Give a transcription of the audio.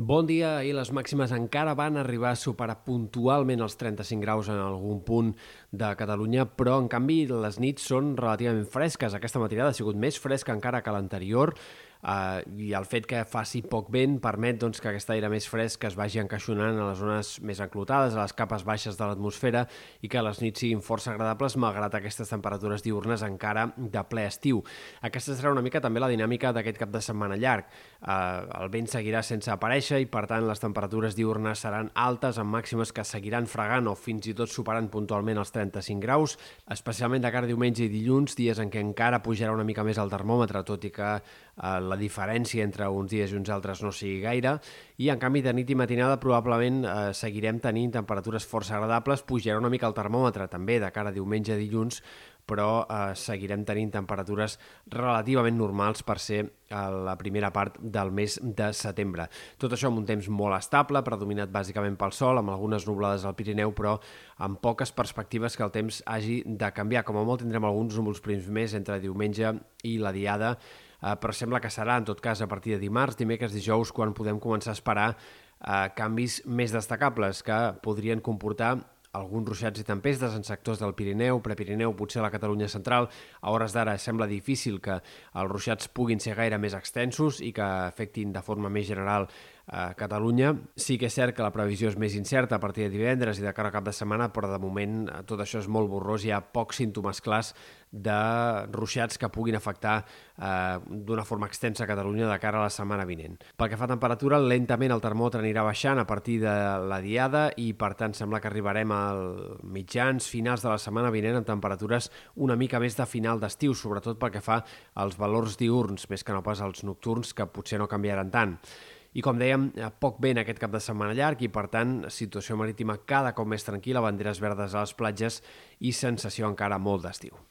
Bon dia i les màximes encara van arribar a superar puntualment els 35 graus en algun punt de Catalunya, però en canvi les nits són relativament fresques. Aquesta matinada ha sigut més fresca encara que l'anterior Uh, i el fet que faci poc vent permet doncs, que aquest aire més fresc es vagi encaixonant a les zones més enclotades, a les capes baixes de l'atmosfera i que les nits siguin força agradables malgrat aquestes temperatures diurnes encara de ple estiu. Aquesta serà una mica també la dinàmica d'aquest cap de setmana llarg. Uh, el vent seguirà sense aparèixer i per tant les temperatures diurnes seran altes amb màximes que seguiran fregant o fins i tot superant puntualment els 35 graus, especialment de cara a diumenge i dilluns, dies en què encara pujarà una mica més el termòmetre, tot i que uh, la diferència entre uns dies i uns altres no sigui gaire, i en canvi de nit i matinada probablement eh, seguirem tenint temperatures força agradables, pujarà una mica el termòmetre també de cara a diumenge i dilluns, però eh, seguirem tenint temperatures relativament normals per ser a la primera part del mes de setembre. Tot això amb un temps molt estable, predominat bàsicament pel sol, amb algunes nublades al Pirineu, però amb poques perspectives que el temps hagi de canviar. Com a molt tindrem alguns núvols prims més entre diumenge i la diada, eh, però sembla que serà, en tot cas, a partir de dimarts, dimecres, dijous, quan podem començar a esperar eh, canvis més destacables que podrien comportar alguns ruixats i tempestes en sectors del Pirineu, Prepirineu, potser a la Catalunya central. A hores d'ara sembla difícil que els ruixats puguin ser gaire més extensos i que afectin de forma més general a Catalunya. Sí que és cert que la previsió és més incerta a partir de divendres i de cara a cap de setmana, però de moment eh, tot això és molt borrós, hi ha pocs símptomes clars de ruixats que puguin afectar eh, d'una forma extensa a Catalunya de cara a la setmana vinent. Pel que fa a temperatura, lentament el termòmetre anirà baixant a partir de la diada i per tant sembla que arribarem al mitjans, finals de la setmana vinent amb temperatures una mica més de final d'estiu, sobretot pel que fa als valors diurns, més que no pas als nocturns, que potser no canviaran tant. I com dèiem, eh, poc vent aquest cap de setmana llarg i, per tant, situació marítima cada cop més tranquil·la, banderes verdes a les platges i sensació encara molt d'estiu.